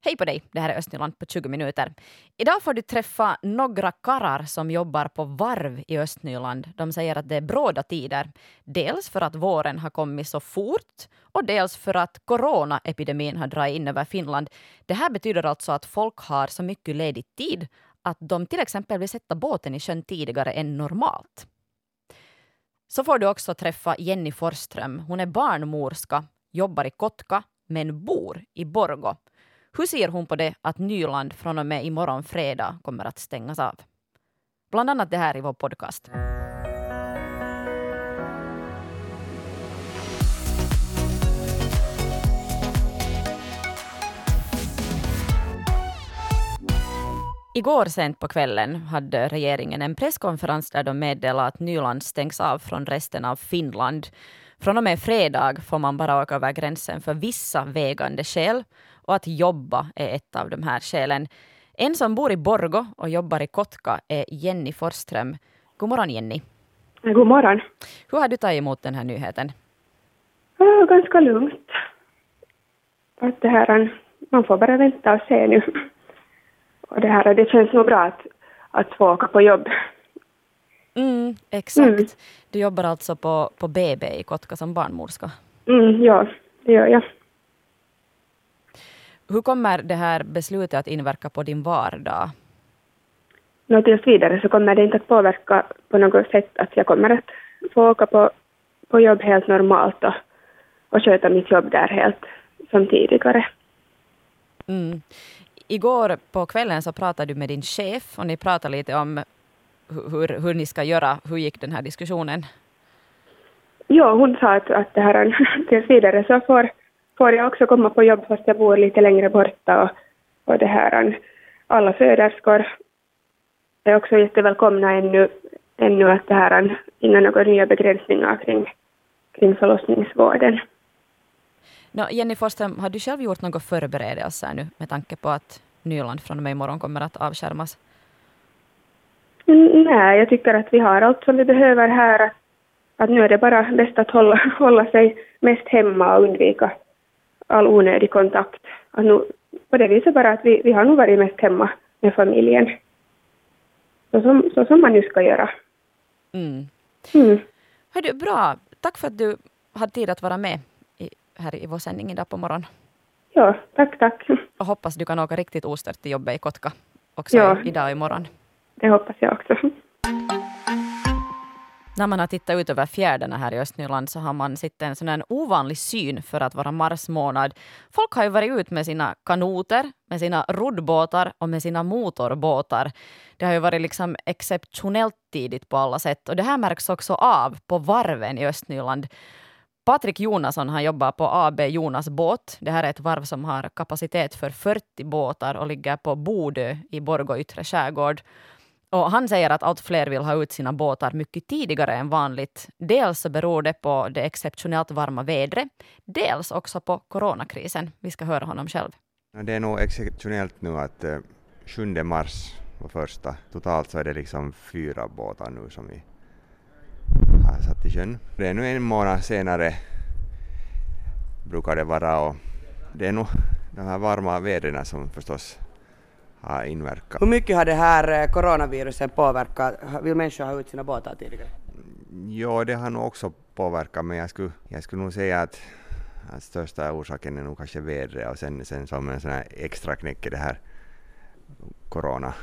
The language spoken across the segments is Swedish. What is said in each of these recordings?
Hej på dig, det här är Östnyland på 20 minuter. Idag får du träffa några karar som jobbar på varv i Östnyland. De säger att det är bråda tider. Dels för att våren har kommit så fort och dels för att coronaepidemin har dragit in över Finland. Det här betyder alltså att folk har så mycket ledig tid att de till exempel vill sätta båten i sjön tidigare än normalt. Så får du också träffa Jenny Forsström. Hon är barnmorska, jobbar i Kotka men bor i Borgo. Hur ser hon på det att Nyland från och med imorgon fredag kommer att stängas av? Bland annat det här i vår podcast. Igår sent på kvällen hade regeringen en presskonferens där de meddelade att Nyland stängs av från resten av Finland. Från och med fredag får man bara åka över gränsen för vissa vägande skäl och att jobba är ett av de här skälen. En som bor i Borgo och jobbar i Kotka är Jenny Forsström. God morgon Jenny. God morgon. Hur har du tagit emot den här nyheten? Ja, ganska lugnt. Att det här, man får bara vänta och se nu. Och det, här, det känns nog bra att, att få åka på jobb. Mm, exakt. Mm. Du jobbar alltså på, på BB i Kotka som barnmorska? Mm, ja, det gör jag. Hur kommer det här beslutet att inverka på din vardag? Nå, tills vidare så kommer det inte att påverka på något sätt att jag kommer att få åka på, på jobb helt normalt och, och sköta mitt jobb där helt som tidigare. Mm. Igår på kvällen så pratade du med din chef och ni pratade lite om hur, hur ni ska göra. Hur gick den här diskussionen? Ja, hon sa att, att det här, tills vidare så får får jag också komma på jobb fast jag bor lite längre borta och, och det här, alla föderskor är också jättevälkomna ännu, ännu att det här, innan några nya begränsningar kring, kring förlossningsvården. No, Jenny Forsström, har du själv gjort några förberedelser nu med tanke på att Nyland från och med imorgon kommer att avskärmas? Mm, nej, jag tycker att vi har allt som vi behöver här. Att, att nu är det bara bäst att hålla, hålla sig mest hemma och undvika all onödig kontakt. Att nu, på det viset bara att vi, vi har nog varit mest hemma med familjen. Så som, så som man ju ska göra. Mm. Mm. Hördu, bra. Tack för att du hade tid att vara med i, här i vår sändning idag på morgonen. Ja, tack, tack. Och hoppas du kan åka riktigt ostört till jobbet i Kotka också ja. idag och imorgon. Det hoppas jag också. När man har tittat ut över fjärdarna här i Östnyland så har man sett en sån ovanlig syn för att vara marsmånad. Folk har ju varit ut med sina kanoter, med sina roddbåtar och med sina motorbåtar. Det har ju varit liksom exceptionellt tidigt på alla sätt och det här märks också av på varven i Östnyland. Patrik Jonasson han jobbar på AB Jonas båt. Det här är ett varv som har kapacitet för 40 båtar och ligger på Bodö i Borgå yttre skärgård. Och han säger att allt fler vill ha ut sina båtar mycket tidigare än vanligt. Dels så beror det på det exceptionellt varma vädret, dels också på coronakrisen. Vi ska höra honom själv. Det är nog exceptionellt nu att eh, 7 mars var första. Totalt så är det liksom fyra båtar nu som vi har satt i sjön. Det är nu en månad senare brukar det vara och det är nog de här varma vädren som förstås har inverkat. Hur mycket har det här eh, coronaviruset påverkat? Vill människor ha ut sina båtar tidigare? Jo, det har nog också påverkat, men jag skulle, jag skulle nog säga att, att största orsaken är nog kanske vädret och sen, sen som en sån här extra knäck är det här corona.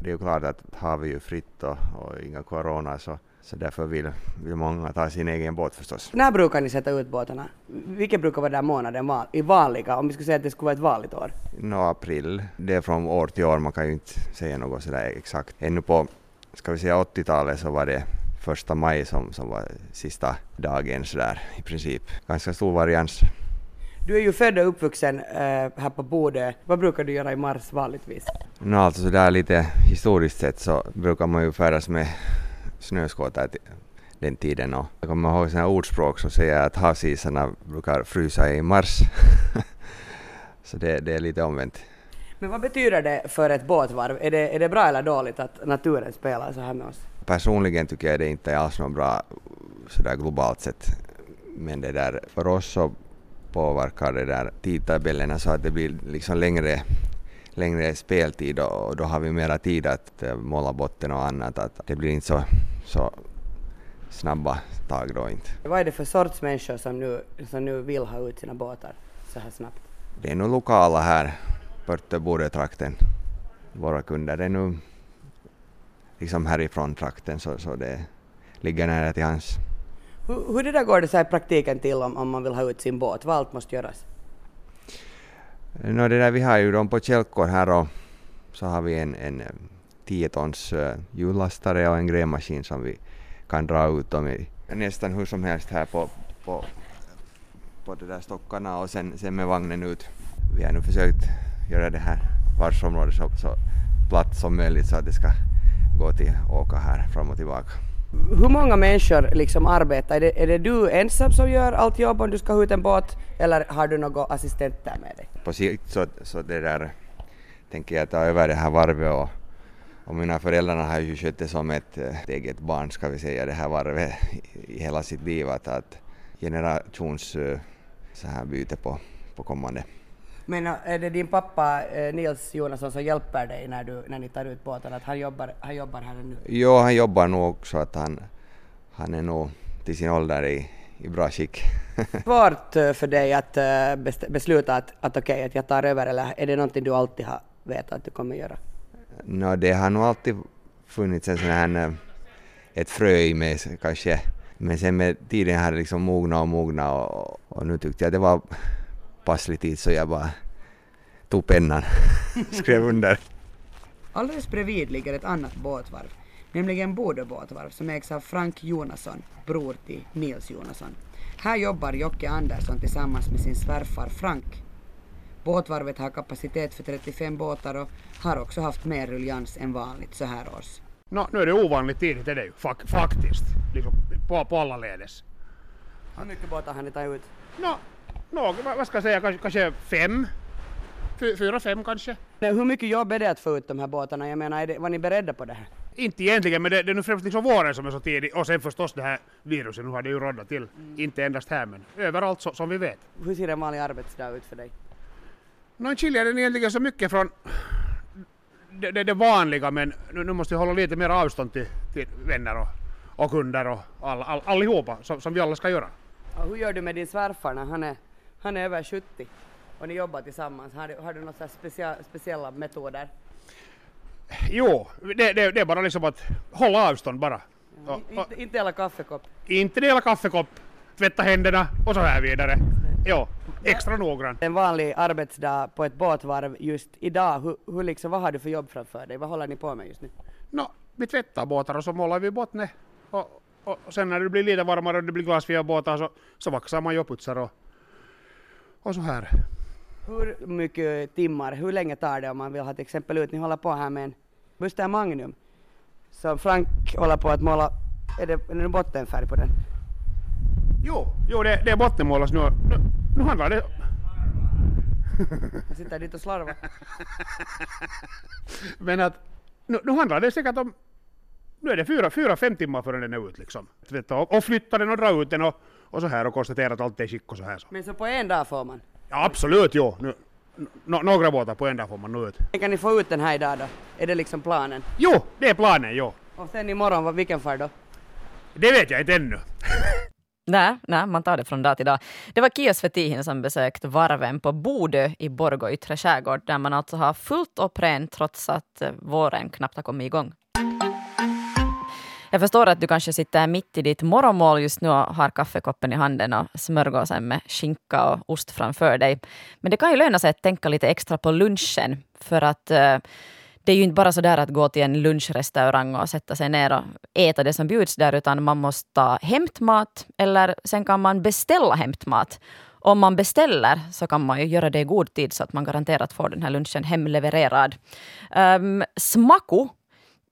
Det är ju klart att har vi ju fritt och, och inga corona så så därför vill, vill många ta sin egen båt förstås. När brukar ni sätta ut båtarna? Vilken brukar vara den månaden i vanliga, om vi skulle säga att det skulle vara ett vanligt år? No, april. Det är från år till år, man kan ju inte säga något sådär exakt. Ännu på, ska vi säga 80-talet så var det första maj som, som var sista dagen sådär i princip. Ganska stor varians. Du är ju född och uppvuxen äh, här på Bodö. Vad brukar du göra i mars vanligtvis? No, alltså sådär lite historiskt sett så brukar man ju färdas med snöskoter den tiden och jag kommer ihåg sådana ordspråk som säger att havsisarna brukar frysa i mars. så det, det, är lite omvänt. Men vad betyder det för ett båtvarv? Är det, är det bra eller dåligt att naturen spelar så här med oss? Personligen tycker jag det inte är alls något bra sådär globalt sett. Men det där, för oss så påverkar det där tidtabellerna så att det blir liksom längre, längre speltid och då har vi mera tid att eh, måla botten och annat. Att det blir inte så, så snabba tag då inte. Vad är det för sorts människor som nu, som nu vill ha ut sina båtar så här snabbt? Det är nog lokala här, Pörtöbodetrakten, våra kunder. Det är nu liksom härifrån trakten så, så det ligger nära till hands. Hur, hur det där går det så i praktiken till om, om man vill ha ut sin båt? Vad allt måste göras? No, det där, vi har ju dem på kälkor här och så har vi en, en 10 tons hjullastare eh, och en grävmaskin som vi kan dra ut dem i nästan hur som helst här på, på, på de där stockarna och sen, sen med vagnen ut. Vi har nu försökt göra det här varvsområdet så, så platt som möjligt så att det ska gå till åka här fram och tillbaka. Hur många människor liksom arbetar? Är det, är det du ensam som gör allt jobb om du ska ha ut en båt eller har du några assistenter med dig? På sikt så, så det där tänker jag ta över det här varvet och, och mina föräldrar har ju skött det som ett, ett eget barn ska vi säga det här varvet i hela sitt liv att, att generations eh, så här byte på, på kommande. Men är det din pappa Nils Jonasson som hjälper dig när, du, när ni tar ut båten? Att han jobbar, han jobbar här nu? Jo, han jobbar nog också att han, han är nog till sin ålder i, i bra skick. Svårt för dig att besluta att, att okej, okay, att jag tar över eller är det någonting du alltid har vetat att du kommer göra? No, det har nog alltid funnits en sån här, ett frö i mig kanske. Men sen med tiden har det liksom mognat och mognat och, och nu tyckte jag det var passlig tid så jag bara tog pennan, skrev under. Alldeles bredvid ligger ett annat båtvarv, nämligen Bodö båtvarv som ägs av Frank Jonasson, bror till Nils Jonasson. Här jobbar Jocke Andersson tillsammans med sin svärfar Frank. Båtvarvet har kapacitet för 35 båtar och har också haft mer ruljans än vanligt så här års. No, nu är det ovanligt tidigt, är det ju faktiskt, liksom på, på alla ledes. Hur mycket båtar har ni tagit ut? No, no, vad ska jag säga, kanske, kanske fem? Fyra, fem kanske. Hur mycket jobb är det att få ut de här båtarna? Jag menar, det, var ni beredda på det här? Inte egentligen, men det, det är nu främst liksom våren som är så tidig och sen förstås det här viruset, nu har det ju råddat till. Mm. Inte endast här men överallt så, som vi vet. Hur ser en vanlig arbetsdag ut för dig? Nå, skiljer den egentligen så mycket från det, det, det vanliga men nu, nu, måste jag hålla lite mer avstånd till, till vänner och, och kunder och all, all, allihopa som, som vi alla ska göra. Och hur gör du med din svärfar när han är, han är över 70 och ni jobbar tillsammans? Har du, har du några specia, speciella metoder? Jo, det, det, det, är bara liksom att hålla avstånd bara. Ja, och, och, inte, inte dela kaffekopp? Inte dela kaffekopp, tvätta händerna och så här vidare. Jo, extra noggrann. En vanlig arbetsdag på ett båtvarv just idag, hur, hur liksom, vad har du för jobb framför dig? Vad håller ni på med just nu? No, vi tvättar båtar och så målar vi bottnet. Och, och, och sen när det blir lite varmare och det blir glasfria båtar så, så vaxar man ju och putsar och, och så här. Hur mycket timmar, hur länge tar det om man vill ha till exempel ut, ni håller på här med en Buster Magnum som Frank håller på att måla, är det, är det bottenfärg på den? Jo, jo det, det är bottenmålas nu. nu. Nu handlar det... Jag sitter dit och slarvar. Men att nu, nu handlar det säkert om... Nu är det fyra, fyra fem timmar förrän den är ut liksom. Och, flytta den och dra ut den och, och så här och konstatera att allt är i skick och så här. Så. Men så på en dag får man? Ja absolut, jo. Nu, no, några båtar på en dag får man nå ut. Kan ni få ut den här idag då? Är det liksom planen? Jo, det är planen, jo. Och sen imorgon, vilken far då? Det vet jag inte ännu. Nej, nej, man tar det från dag till dag. Det var Kia Svetihin som besökte varven på Bodö i Borgå yttre skärgård där man alltså har fullt och rent trots att eh, våren knappt har kommit igång. Jag förstår att du kanske sitter mitt i ditt morgonmål just nu och har kaffekoppen i handen och smörgåsen med skinka och ost framför dig. Men det kan ju löna sig att tänka lite extra på lunchen för att uh, det är ju inte bara så där att gå till en lunchrestaurang och sätta sig ner och äta det som bjuds där, utan man måste ta hämtmat eller sen kan man beställa hämtmat. Om man beställer så kan man ju göra det i god tid så att man garanterat får den här lunchen hemlevererad. Um, Smaku,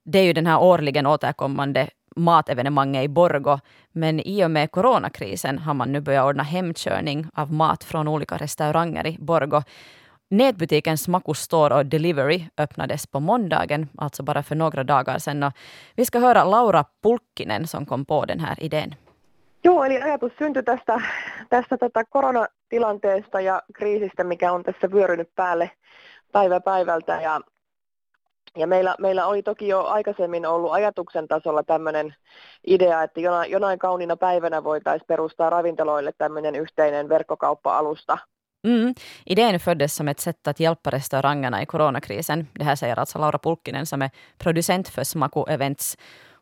det är ju den här årligen återkommande matevenemanget i Borgo. Men i och med coronakrisen har man nu börjat ordna hemkörning av mat från olika restauranger i Borgo. Nätbutiken Smaku Store och Delivery öppnades på måndagen, alltså bara för några dagar sedan. Och vi ska höra Laura Pulkkinen som kom på den här idén. Joo, eli ajatus syntyi tästä, tästä tätä koronatilanteesta ja kriisistä, mikä on tässä vyörynyt päälle päivä päivältä. Ja, ja meillä, meillä oli toki jo aikaisemmin ollut ajatuksen tasolla tämmöinen idea, että jonain, jonain kauniina päivänä voitaisiin perustaa ravintoloille tämmöinen yhteinen verkkokauppa-alusta. Mm. Idén föddes som ett sätt att hjälpa restaurangerna i coronakrisen. Det här säger alltså Laura Pulkkinen som är producent för Smaku Events.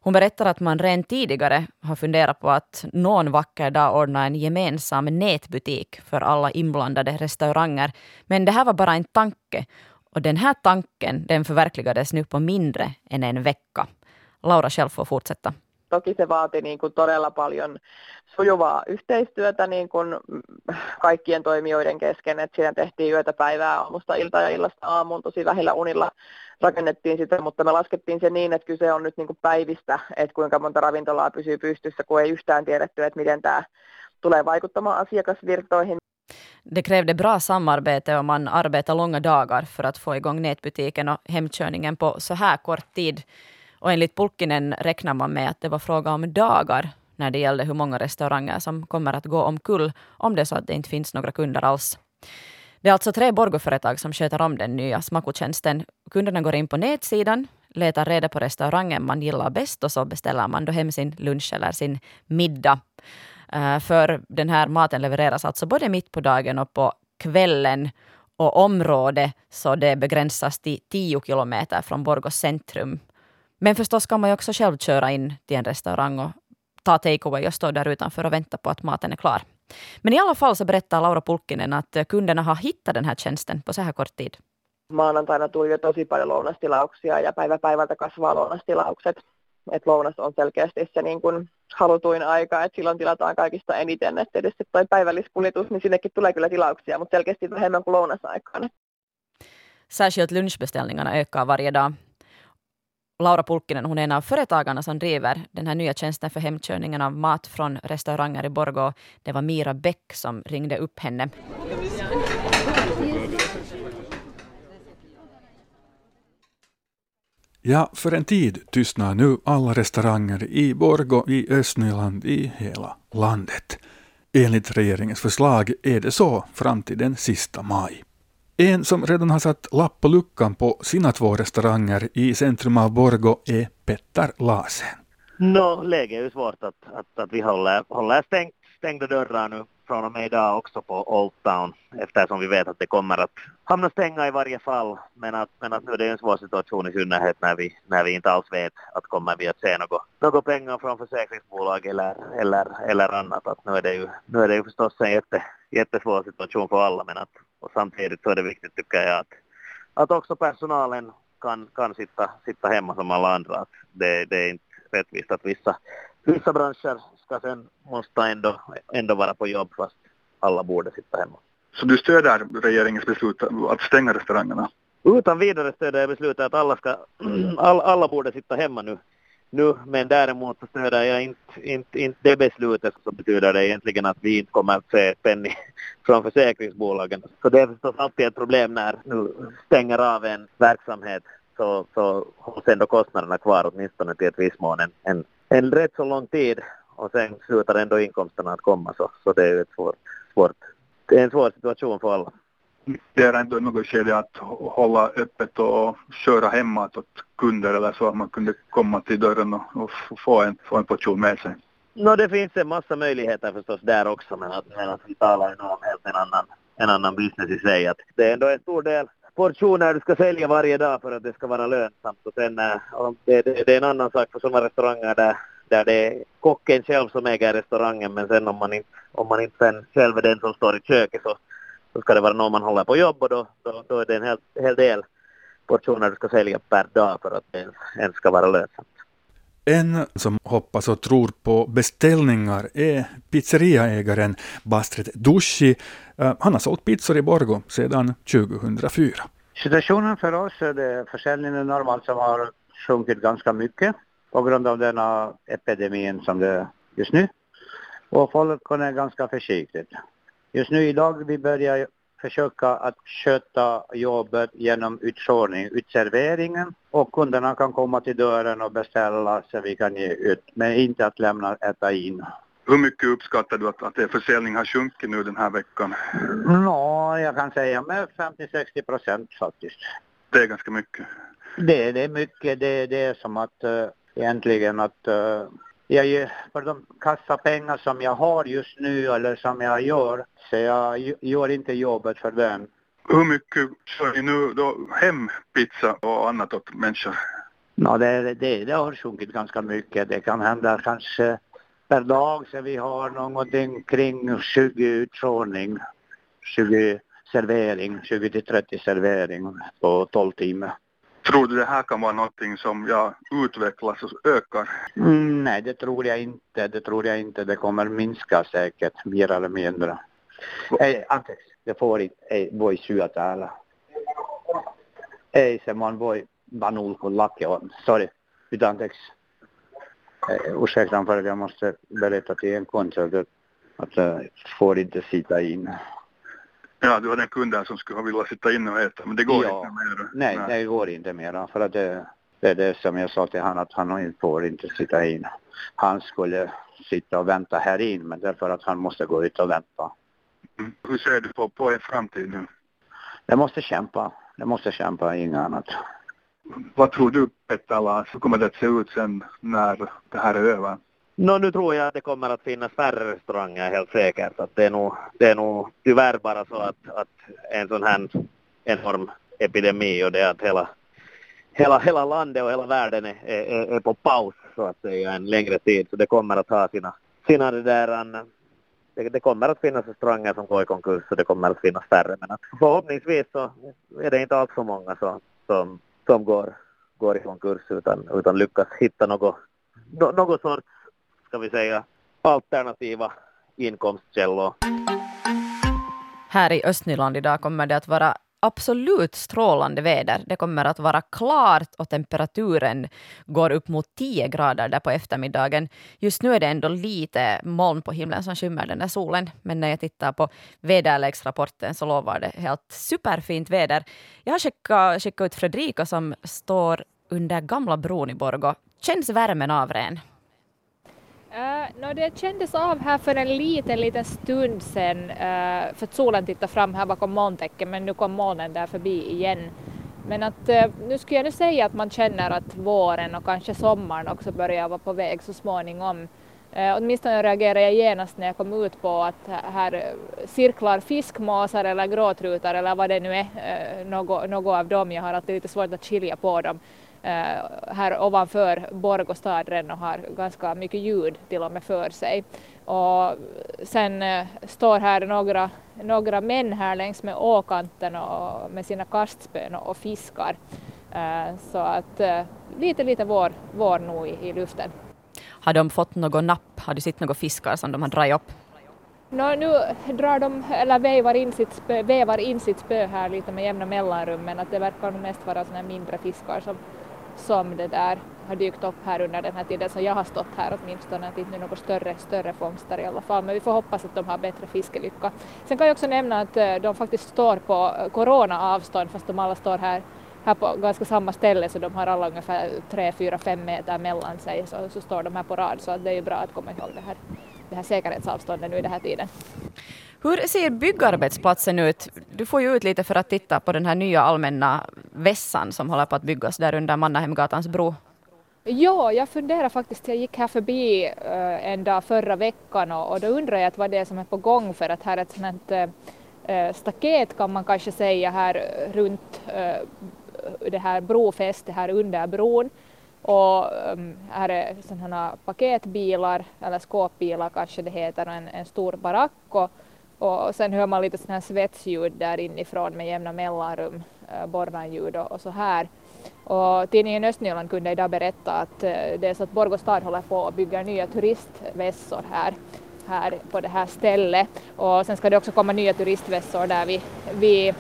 Hon berättar att man redan tidigare har funderat på att någon vacker dag ordna en gemensam nätbutik för alla inblandade restauranger. Men det här var bara en tanke. Och den här tanken den förverkligades nu på mindre än en vecka. Laura själv får fortsätta. Toki se vaati niin kuin todella paljon sujuvaa yhteistyötä niin kuin kaikkien toimijoiden kesken, että siinä tehtiin yötä päivää aamusta ilta ja illasta aamuun tosi vähillä unilla rakennettiin sitä, mutta me laskettiin se niin, että kyse on nyt niin kuin päivistä, että kuinka monta ravintolaa pysyy pystyssä, kun ei yhtään tiedetty, että miten tämä tulee vaikuttamaan asiakasvirtoihin. Det krävde bra samarbete och man arbetade långa dagar för att få igång nätbutiken och hemkörningen på så här kort tid. Och enligt Pulkkinen räknar man med att det var fråga om dagar när det gällde hur många restauranger som kommer att gå omkull om det är så att det inte finns några kunder alls. Det är alltså tre Borgoföretag som sköter om den nya Smakotjänsten. Kunderna går in på nätsidan, letar reda på restaurangen man gillar bäst och så beställer man då hem sin lunch eller sin middag. Eh, för den här maten levereras alltså både mitt på dagen och på kvällen och området så det begränsas till 10 kilometer från Borgås centrum. Men förstås kan man ju också själv köra in till en restaurang och ta takeaway och stå där utanför och vänta på att maten är klar. Men i alla fall så berättar Laura Pulkkinen att kunderna har hittat den här tjänsten på så här kort tid. Maanantaina tuli jo tosi paljon lounastilauksia ja päivä päivältä kasvaa lounastilaukset. Et lounas on selkeästi se niin kuin halutuin aika, että silloin tilataan kaikista eniten. Että tietysti toi päivälliskuljetus, niin sinnekin tulee kyllä tilauksia, mutta selkeästi vähemmän kuin lounasaikaan. Särskilt lunchbeställningarna ökar varje dag. Laura Pulkkinen, hon är en av företagarna som driver den här nya tjänsten för hemkörningen av mat från restauranger i Borgå. Det var Mira Bäck som ringde upp henne. Ja, för en tid tystnar nu alla restauranger i Borgå i Östnyland i hela landet. Enligt regeringens förslag är det så fram till den sista maj. En som redan har satt lapp på luckan på sina två restauranger i centrum av Borgo är Petter Lasen. No, läget är ju svårt att, att, att vi håller, håller stängt, stängda dörrar nu från och med idag också på Old Town eftersom vi vet att det kommer att hamna stänga i varje fall. Men att, men att nu är det en svår situation i synnerhet när vi, när vi inte alls vet att kommer vi att se något, något pengar från försäkringsbolag eller, eller, eller annat. Att nu, är det ju, nu är det ju förstås en jätte, jättesvår situation för alla men att och samtidigt så är det viktigt tycker jag att, att också personalen kan, kan sitta, sitta hemma som alla andra. Att det, det är inte rättvist att vissa, vissa branscher sen måste ändå, ändå vara på jobb fast alla borde sitta hemma. Så du stöder regeringens beslut att stänga restaurangerna? Utan vidare stöder jag beslutet att alla, ska, all, alla borde sitta hemma nu nu, men däremot så stöder jag inte, inte, inte det beslutet så betyder det egentligen att vi inte kommer att se penny från försäkringsbolagen. Så det är förstås alltid ett problem när nu stänger av en verksamhet så, så hålls ändå kostnaderna kvar åtminstone till ett visst mån en, en, en rätt så lång tid och sen slutar ändå inkomsterna att komma så, så det är ju ett svårt, svårt, det är en svår situation för alla det är ändå något skede att hålla öppet och köra hemma åt kunder eller så att man kunde komma till dörren och, och få, en, få en portion med sig. No, det finns en massa möjligheter förstås där också men att, men att vi talar ju om helt en annan, en annan business i sig. Att det är ändå en stor del portioner du ska sälja varje dag för att det ska vara lönsamt. Och sen, och det, det, det är en annan sak för sådana restauranger där, där det är kocken själv som äger restaurangen men sen om man inte, om man inte sen själv är den som står i köket så så ska det vara någon man håller på jobb och då, då, då är det en hel, hel del portioner du ska sälja per dag för att det ens, ens ska vara lönsamt. En som hoppas och tror på beställningar är pizzeriaägaren Bastret Dushi. Eh, han har sålt pizzor i Borgo sedan 2004. Situationen för oss är det försäljningen normalt som har sjunkit ganska mycket på grund av denna epidemin som det är just nu. Och folk är ganska försiktigt. Just nu idag vi börjar försöka att sköta jobbet genom utsortning, utserveringen och kunderna kan komma till dörren och beställa så vi kan ge ut, men inte att lämna äta in. Hur mycket uppskattar du att, att er försäljning har sjunkit nu den här veckan? Nå, jag kan säga med 50-60 procent faktiskt. Det är ganska mycket. Det, det är mycket, det, det är som att uh, egentligen att uh, jag för de kassapengar som jag har just nu eller som jag gör, så jag gör inte jobbet för den. Hur mycket kör ni nu då hem pizza och annat åt människor? No, det, det, det har sjunkit ganska mycket. Det kan hända kanske per dag så vi har någonting kring 20 uttrålning, 20 servering, 20 till 30 servering på 12 timmar. Tror du det här kan vara någonting som ja, utvecklas och ökar? Mm, nej, det tror jag inte. Det tror jag inte. Det kommer minska säkert mer eller mindre. Ei, anteeksi, det får inte, ei voi syö täällä. Ei se man voi vaan ulkolaki on. Sorry, pyydän anteeksi. Ursäkta för att jag måste berätta till en att, att jag får inte sitta inne. Ja, du hade en kund där som skulle vilja sitta inne och äta, men det går ja, inte mer. Nej, nej, det går inte mer. För att det, det är det som jag sa till honom, att han får inte sitta inne. Han skulle sitta och vänta här in, men därför att han måste gå ut och vänta. Mm. Hur ser du på, på en framtid nu? Jag måste kämpa. Jag måste kämpa, inget annat. Vad tror du Petter Lars, hur kommer det att se ut sen när det här är över? No, nu tror jag att det kommer att finnas färre restauranger helt säkert. Att det, är nog, det är nog tyvärr bara så att, att en sån här enorm epidemi och det att hela, hela, hela landet och hela världen är, är, är på paus så att säga en längre tid. Så det kommer att ha sina, sina det där, det, det kommer att finnas restauranger som går i konkurs och det kommer att finnas färre. Men att förhoppningsvis så är det inte alls så många så, som, som går, går i konkurs utan, utan lyckas hitta något, något sorts ska vi säga, alternativa inkomstkällor. Här i Östnyland idag kommer det att vara absolut strålande väder. Det kommer att vara klart och temperaturen går upp mot 10 grader där på eftermiddagen. Just nu är det ändå lite moln på himlen som skymmer den där solen. Men när jag tittar på väderleksrapporten så lovar det helt superfint väder. Jag har skickat, skickat ut Fredrika som står under gamla bron i Borgå. Känns värmen av ren? Eh, uh, no, det kändes av här för en liten, liten stund sedan uh, eh, för att solen tittade fram här bakom molntäcket men nu kom molnen där förbi igen. Men att uh, nu skulle jag nu säga att man känner att våren och kanske sommaren också börjar vara på väg så småningom. Uh, åtminstone reagerade jag genast när jag kom ut på att här cirklar fiskmåsar eller gråtrutar eller vad det nu är, uh, något, något av dem. Jag har alltid lite svårt att skilja på dem. Eh, här ovanför Borgå stadren och har ganska mycket ljud till och med för sig. Och sen eh, står här några, några män här längs med åkanten och med sina kastspön och fiskar. Eh, så att lite, lite vår, vår nog i, i luften. Har de fått något napp? Har du sett några fiskar som de har dragit upp? No, nu drar de, eller vevar in, sitt spö, vevar in sitt spö här lite med jämna mellanrum men att det verkar mest vara såna mindre fiskar som som det där har dykt upp här under den här tiden. Som jag har stått här åtminstone, att inte några större, större fångster i alla fall, men vi får hoppas att de har bättre fiskelycka. Sen kan jag också nämna att eh, de faktiskt står på eh, corona-avstånd fast de alla står här här på ganska samma ställe. Så de har alla ungefär 3, 4, 5 meter mellan sig. Så, så står de här på rad. Så att det är ju bra att komma ihåg det här, det här säkerhetsavståndet nu i den här tiden. Hur ser byggarbetsplatsen ut? Du får ju ut lite för att titta på den här nya allmänna vässan som håller på att byggas där under Mannahemgatans bro. Ja, jag funderar faktiskt, jag gick här förbi uh, en dag förra veckan och, och då undrar jag vad det är som är på gång för att här är ett sånt uh, staket kan man kanske säga här runt uh, det här brofästet här under bron. Och um, här är sådana paketbilar, eller skåpbilar kanske det heter, en, en stor barack och, och sen hör man lite sådana här svetsljud där inifrån med jämna mellanrum, äh, och, och, så här. Och tidningen Östnyland kunde idag berätta att eh, äh, det är så att Borgå stad håller på att bygga nya turistvässor här, här på det här stället. Och sen ska det också komma nya turistvässor där vid, vid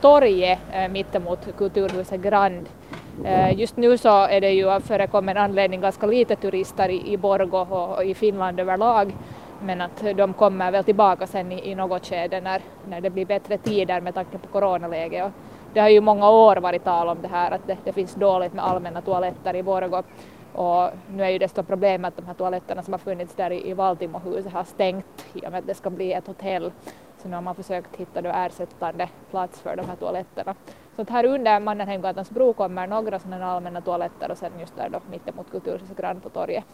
torget äh, mittemot Kulturhuset Grand. Äh, just nu så är det ju av förekommen anledning ganska lite turister i, i Borgå och, och i Finland överlag men att de kommer väl tillbaka sen i, i något skede när, när det blir bättre tider med tanke på coronaläget. Och det har ju många år varit tal om det här att det, det finns dåligt med allmänna toaletter i Borgå Och nu är ju det problem att de här toaletterna som har funnits där i, i Valtimohuset har stängt i och med att det ska bli ett hotell. Så nu har man försökt hitta då ersättande plats för de här toaletterna. Så att här under Mannerheimgatans bro kommer några sådana allmänna toaletter och sen just där då mittemot Kulturhuset Grand på torget.